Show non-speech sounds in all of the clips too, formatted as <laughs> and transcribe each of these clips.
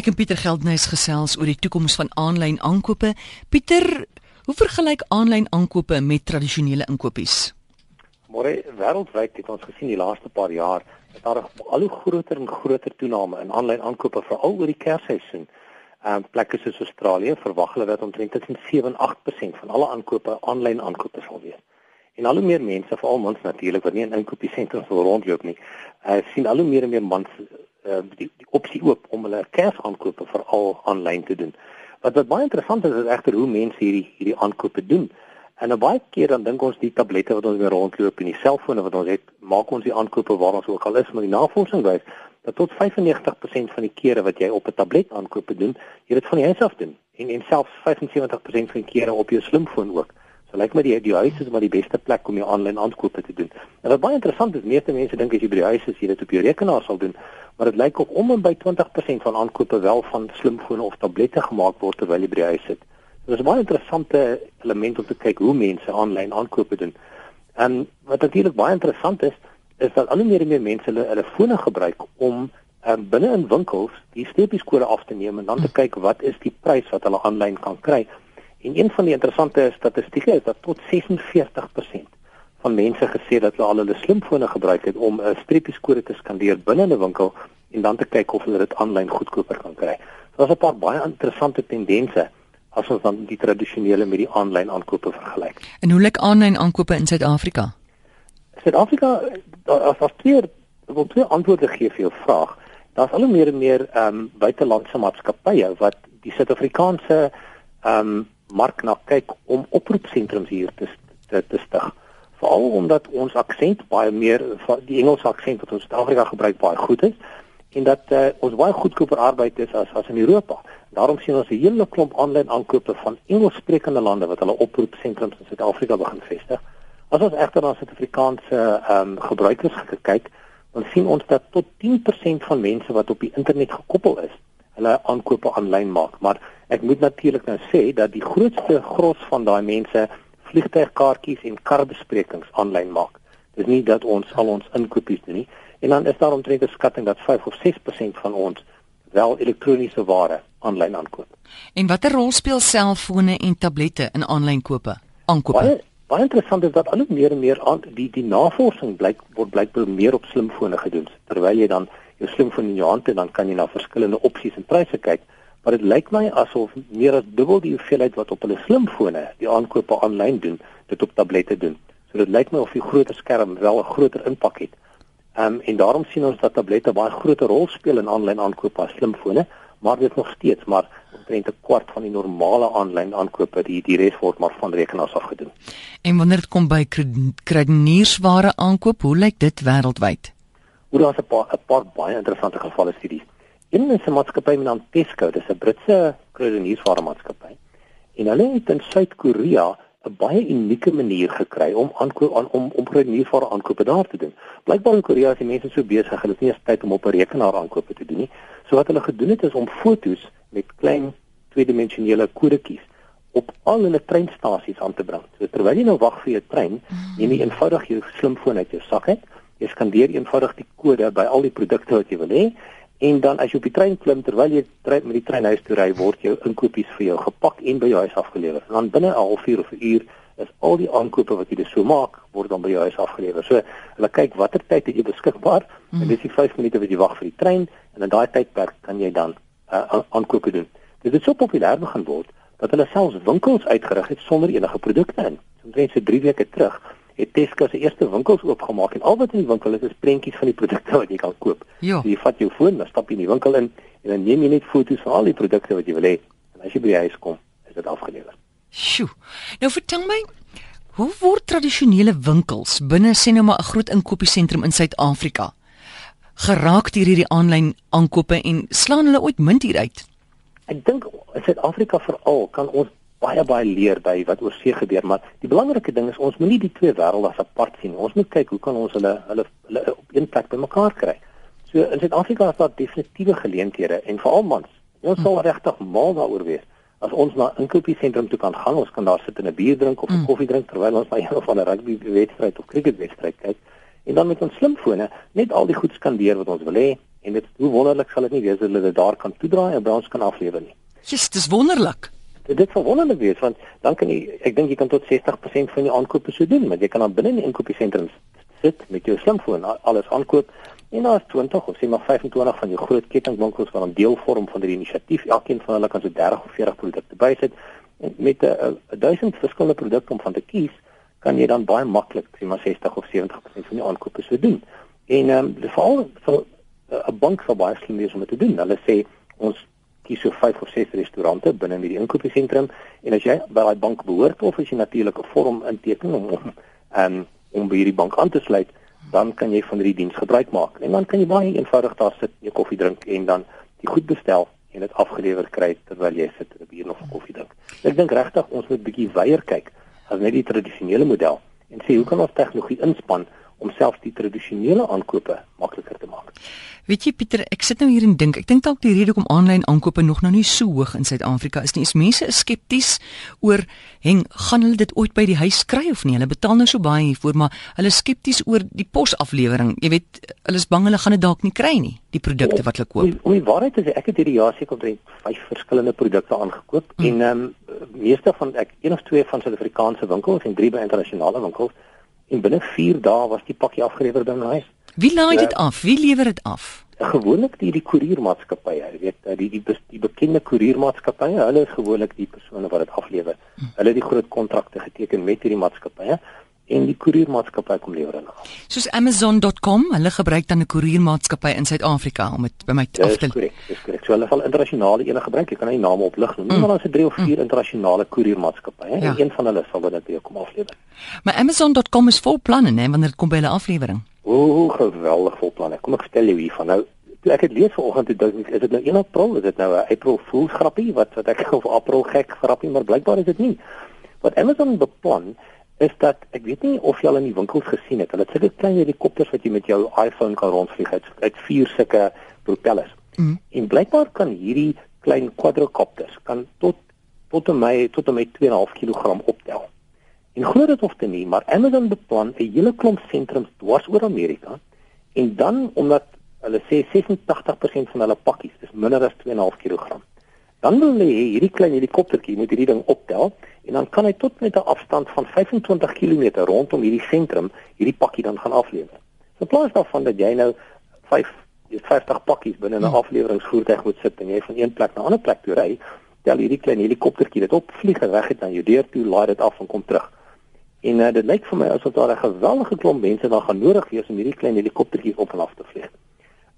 Ek en Pieter Geldnys gesels oor die toekoms van aanlyn aankope. Pieter, hoe vergelyk aanlyn aankope met tradisionele inkopies? Môre wêreldwyd het ons gesien die laaste paar jaar dat daar al hoe groter en groter toename in aanlyn aankope veral oor die Kersseisoen. Ehm um, plekke soos Australië verwag hulle dat omtrent tussen 7 en 8% van alle aankope aanlyn aankope sal wees. En al hoe meer mense, veral mans natuurlik wat nie in inkopiesentrums wil rondloop nie, uh, sien al hoe meer en meer mans uh, die, die opsie oop om hulle kersaankope veral aanlyn te doen. Wat wat baie interessant is is egter hoe mense hierdie hierdie aankope doen. En baie keer dan dink ons die tablette wat ons weer rondloop en die selfone wat ons het, maak ons die aankope waar ons ook al is, maar die navorsing wys dat tot 95% van die kere wat jy op 'n tablet aankope doen, jy dit van die huis af doen en en selfs 75% van die kere op jou slimfoon ook. So lyk my die die huis is maar die beste plek om jou aanlyn aankope te doen. En wat baie interessant is, meeste mense dink as jy by die huis is, jy dit op jou rekenaar sal doen, maar dit lyk of om en by 20% van aankope wel van slimfone of tablette gemaak word terwyl jy by die huis sit. So dis 'n baie interessante element om te kyk hoe mense aanlyn aankope doen. En wat natuurlik baie interessant is, is dat al hoe meer en meer mense hulle hulle fone gebruik om um, binne in winkels die streepieskode af te neem en dan te kyk wat is die prys wat hulle aanlyn kan kry. En een van die interessante statistieke is dat tot 46% van mense gesê dat hulle al hulle slimfone gebruik het om 'n streepieskode te skandeer binne 'n winkel en dan te kyk of hulle dit aanlyn goedkoper kan kry. So daar's 'n paar baie interessante tendense as ons dan die tradisionele met die aanlyn aankope vergelyk. En hoe lyk aanlyn aankope in Suid-Afrika? Suid-Afrika as as twee wil twee antwoorde gee vir jou vraag. Daar's al hoe meer en meer ehm um, buitelandse maatskappye wat die Suid-Afrikaanse ehm um, mark na kyk om oproepsentrums hier te te, te stig. Veral omdat ons aksent baie meer die Engelse aksent wat ons in Suid-Afrika gebruik baie goed is en dat uh, ons baie goedkoper arbeid is as as in Europa. Daarom sien ons 'n hele klomp aanlyn aankope van Engelssprekende lande wat hulle oproepsentrums in Suid-Afrika begin vestig. As ons egter na Suid-Afrikaanse ehm um, gebruikers kyk, dan sien ons dat tot 10% van mense wat op die internet gekoppel is, hulle aankope aanlyn maak, maar ek moet natuurlik nou sê dat die grootste gros van daai mense vliegtuigkaartjies en karbesprekings aanlyn maak. Dis nie dat ons al ons inkopies doen nie. En dan is daar omtrent 'n skatting dat 5 of 6% van ons wel elektroniese ware aanlyn aankoop. En watter rol speel selfone en tablette in aanlyn kope? Aankope. Baie, baie interessant is dat al hoe meer en meer aan die die navorsing blyk word blykbaar meer op slimfone gedoen. Terwyl jy dan jou slimfoon in jou hand het, dan kan jy na verskillende opsies en pryse kyk, maar dit lyk my asof meer as dubbel die hoeveelheid wat op hulle slimfone die aankope aanlyn doen, dit op tablette doen. So dit lyk my of die groter skerm wel 'n groter impak het. Ehm um, en daarom sien ons dat tablette baie groter rol speel in aanlyn aankope as slimfone, maar dit nog steeds maar omtrent 'n kwart van die normale aanlyn aankope, die die res word maar van rekenaars af gedoen. En wanneer dit kom by kredietware aankoop, hoe lyk dit wêreldwyd? Hoe daar's 'n paar 'n paar baie interessante gevalle studies. Is 'n maatskappy met naam Tesco, dis 'n Britse kredietware maatskappy. En hulle het in Suid-Korea 'n baie unieke manier gekry om aankoop aan om om kredietware aankope daar te doen. Blykbaar in Korea is die mense so besig, hulle het nie eens tyd om op 'n rekenaar aankope te doen nie. So wat hulle gedoen het is om fotos met klein tweedimensionele kodetjies op al hulle treinstasies aan te bring. So terwyl jy nou wag vir jou trein, neem jy eenvoudig jou slimfoon uit jou sak uit Jy skandeer eenvoudig die kode by al die produkte wat jy wil hê en dan as jy op die trein klim terwyl jy trein met die trein huis toe ry word jou inkopies vir jou gepak en by jou huis afgelewer. En dan binne 'n halfuur of 'n uur is al die aankope wat jy dus so maak word dan by jou huis afgelewer. So hulle kyk watter tyd het jy beskikbaar mm. en dis die 5 minute wat jy wag vir die trein en in daai tydperk kan jy dan uh, aankope doen. Dit is so populêr begin word dat hulle selfs winkels uitgerig het sonder enige produkte in. Omtrent so 3 weke terug het Tesco se eerste winkels oopgemaak en al wat in die winkel is is prentjies van die produkte wat jy kan koop. Jo. So jy vat jou foon, dan stap jy in die winkel in en dan neem jy net foto's van al die produkte wat jy wil hê. En as jy by die huis kom, is dit afgelewer. Sjoe. Nou vertel my, hoe word tradisionele winkels binne sê nou maar 'n groot inkopiesentrum in Suid-Afrika geraak deur hierdie aanlyn aankope en slaan hulle ooit munt hieruit? Ek dink in Suid-Afrika veral kan ons baie baie leer by wat oor see gebeur, maar die belangrike ding is ons moenie die twee wêrelde apart sien. Ons moet kyk hoe kan ons hulle hulle hulle op een plek bymekaar kry. So in Suid-Afrika is daar definitiewe geleenthede en veral mans. Ons sal regtig mal daaroor wees as ons na 'n inkopiesentrum toe kan gaan. Ons kan daar sit en 'n bier drink of 'n mm. koffie drink terwyl ons na een of ander rugby wedstryd of cricket wedstryd kyk en dan met ons slimfone net al die goed skandeer wat ons wil hê En dit hoe wonderlik sal dit nie wees dat hulle dit daar kan toedraai en by ons kan aflewer nie. Dis dis wonderlik. Dit sal wonderlik wees want dan kan jy ek dink jy kan tot 60% van jou aankope so doen, want jy kan dan binne in die inkopiesentrums sit met jou slimfoon alles aankoop en daar is 20 of sê maar 25 van jou groot kettingwinkels wat 'n deel vorm van die inisiatief. Elkeen van hulle kan so 30 of 40 produkte bysit en met 'n 1000 verskillende produkte om van te kies, kan jy dan baie maklik sê maar 60 of 70% van jou aankope so doen. En ehm um, veral vir 'n bank sal baie slim wees om dit te doen. Hulle sê ons kies so 5 of 6 restaurante binne in die inkopiesentrum en as jy by daai bank behoort of as jy natuurlik 'n vorm inteken om om um, om by hierdie bank aan te sluit, dan kan jy van hierdie diens gebruik maak. En dan kan jy baie eenvoudig daar sit, jou koffie drink en dan die goed bestel en dit afgelewer kry terwyl jy sit en 'n bier of 'n koffie drink. Ek dink regtig ons moet bietjie weier kyk as net die tradisionele model en sê hoe kan ons tegnologie inspann om selfs die tradisionele aankope makliker te maak. Weet jy Pieter, ek sit nou hier en dink, ek dink dalk die rede hoekom aanlyn aankope nog nou nie so hoog in Suid-Afrika is nie, is mense is skepties oor heng gaan hulle dit ooit by die huis kry of nie. Hulle betaal nou so baie hiervoor, maar hulle is skepties oor die posaflewering. Jy weet, hulle is bang hulle gaan dit dalk nie kry nie, die produkte wat hulle koop. Om die waarheid te sê, ek het hierdie jaar seker omtrent 5 verskillende produkte aangekoop hmm. en ehm um, meeste van ek een of twee van Suid-Afrikaanse winkels en drie by internasionale winkels en binne 4 dae was die pakkie afgelewer by my huis. Wie laai dit af? Wie lewer dit af? Gewoonlik die die koeriermaatskappye, jy weet, die die die, die bekende koeriermaatskappye, hulle is gewoonlik die persone wat dit aflewer. Hm. Hulle het die groot kontrakte geteken met hierdie maatskappye en die koeriermaatskappy kom lewer hulle. Soos Amazon.com, hulle gebruik dan 'n koeriermaatskappy in Suid-Afrika om dit by my af te Dis korrek, dis korrek. So hulle val internasionale ene gebruik. Jy kan nie name oplig nie, mm. maar daar's 'n 3 of 4 mm. internasionale koeriermaatskappye ja. en een van hulle sal dit weer kom aflewer. Maar Amazon.com is vol planne, né, wanneer dit kom by hulle aflewering. O, geweldig vol planne. Kom ek vertel jou hiervan. Nou ek het lees vanoggend toe dink is dit nou 1 April, is dit nou 'n April Fool's grappie wat wat ek <laughs> of April gek grappie, maar blykbaar is dit nie. Wat Amazon beplan is dat ek weet nie of jy al in die winkels gesien het. Hulle het sulke klein helikopters wat jy met jou iPhone kan rondvlieg uit, uit vier sulke propellers. Mm. En blykbaar kan hierdie klein quadrocopters kan tot tot en met tot en met 2.5 kg optel. En glo dit of nie, maar Amazon beplan 'n hele klomp sentrums dwars oor Amerika en dan omdat hulle sê 86% van hulle pakkies is minder as 2.5 kg. Dan wil hulle hierdie klein helikoptertjie moet hierdie ding optel en dan kan hy tot met 'n afstand van 25 km rondom hierdie sentrum hierdie pakkie dan gaan aflewer. So plaas daarvan dat jy nou 5 50 pakkies binne 'n hmm. afleweringsvoertuig moet sit en jy van een plek na 'n ander plek toe ry, tel hierdie klein helikoptertjie dit op, vlieg weg het aan jou deur toe, laai dit af en kom terug. En uh, dit lyk vir my asof daar 'n geweldige klomp mense dan gaan nodig wees om hierdie klein helikoptertjies op en af te vlieg.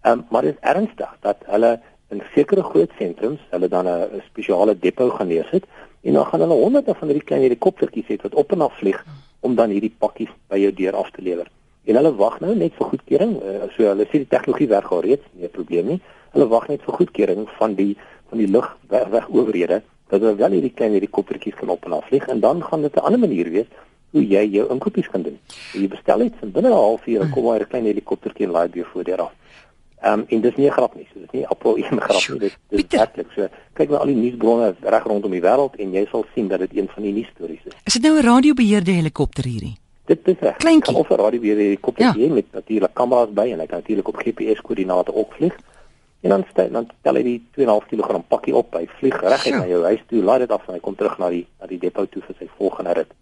Ehm um, maar dit is ernstig dat hulle in sekere groot sentrums hulle dan 'n spesiale depo gaan neersit en dan gaan hulle honderde van hierdie klein helikoptertjies hê wat op en af vlieg om dan hierdie pakkies by jou deur af te lewer. En hulle wag nou net vir goedkeuring. Uh, so hulle sê die tegnologie werk al reeds, nie 'n probleem nie. Hulle wag net vir goedkeuring van die van die lugwegowerhede dat hulle wel hierdie klein helikoptertjies kan op en af vlieg en dan gaan dit 'n ander manier wees hoe jy jou inkopies kan doen. Jy bestel iets en binne 'n halfuur kom daar 'n klein helikoptertjie en laai dit voor deur af. Ehm um, en dis nie 'n grap nie, so dis nie Apple 1 grap nie, dit is werklik so. Kyk na al die nuusbronne reg rondom die wêreld en jy sal sien dat dit een van die nuusstories is. Is dit nou 'n radiobeheerde helikopter hierdie? Dit is reg. Kleintjie of 'n radiobeheerde helikopter ja. met natuurlik kameras by en hy kan natuurlik op GPS koördinate ook vlieg. En dan stel dan tel hy die 2.5 kg pakkie op, hy vlieg reg na jou huis toe, laai dit af en hy kom terug na die na die depo toe vir sy volgende rit.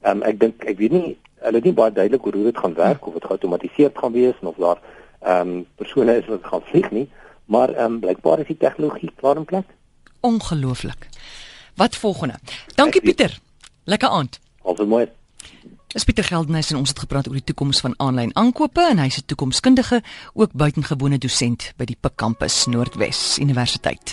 Ehm um, ek dink ek weet nie hulle het nie baie duidelik hoe dit gaan werk of dit geautomatiseer gaan wees of daar ehm um, persone is wat gaan vlieg nie, maar ehm um, blykbaar is die tegnologie klaar in plek. Ongelooflik. Wat volgende? Dankie Pieter. Lekker aand. Alsoos mooi. Dis Pieter Geldenhuys en ons het gepraat oor die toekoms van aanlyn aankope en hy's 'n toekomskundige, ook buitengewone dosent by die Pik kampus Noordwes Universiteit.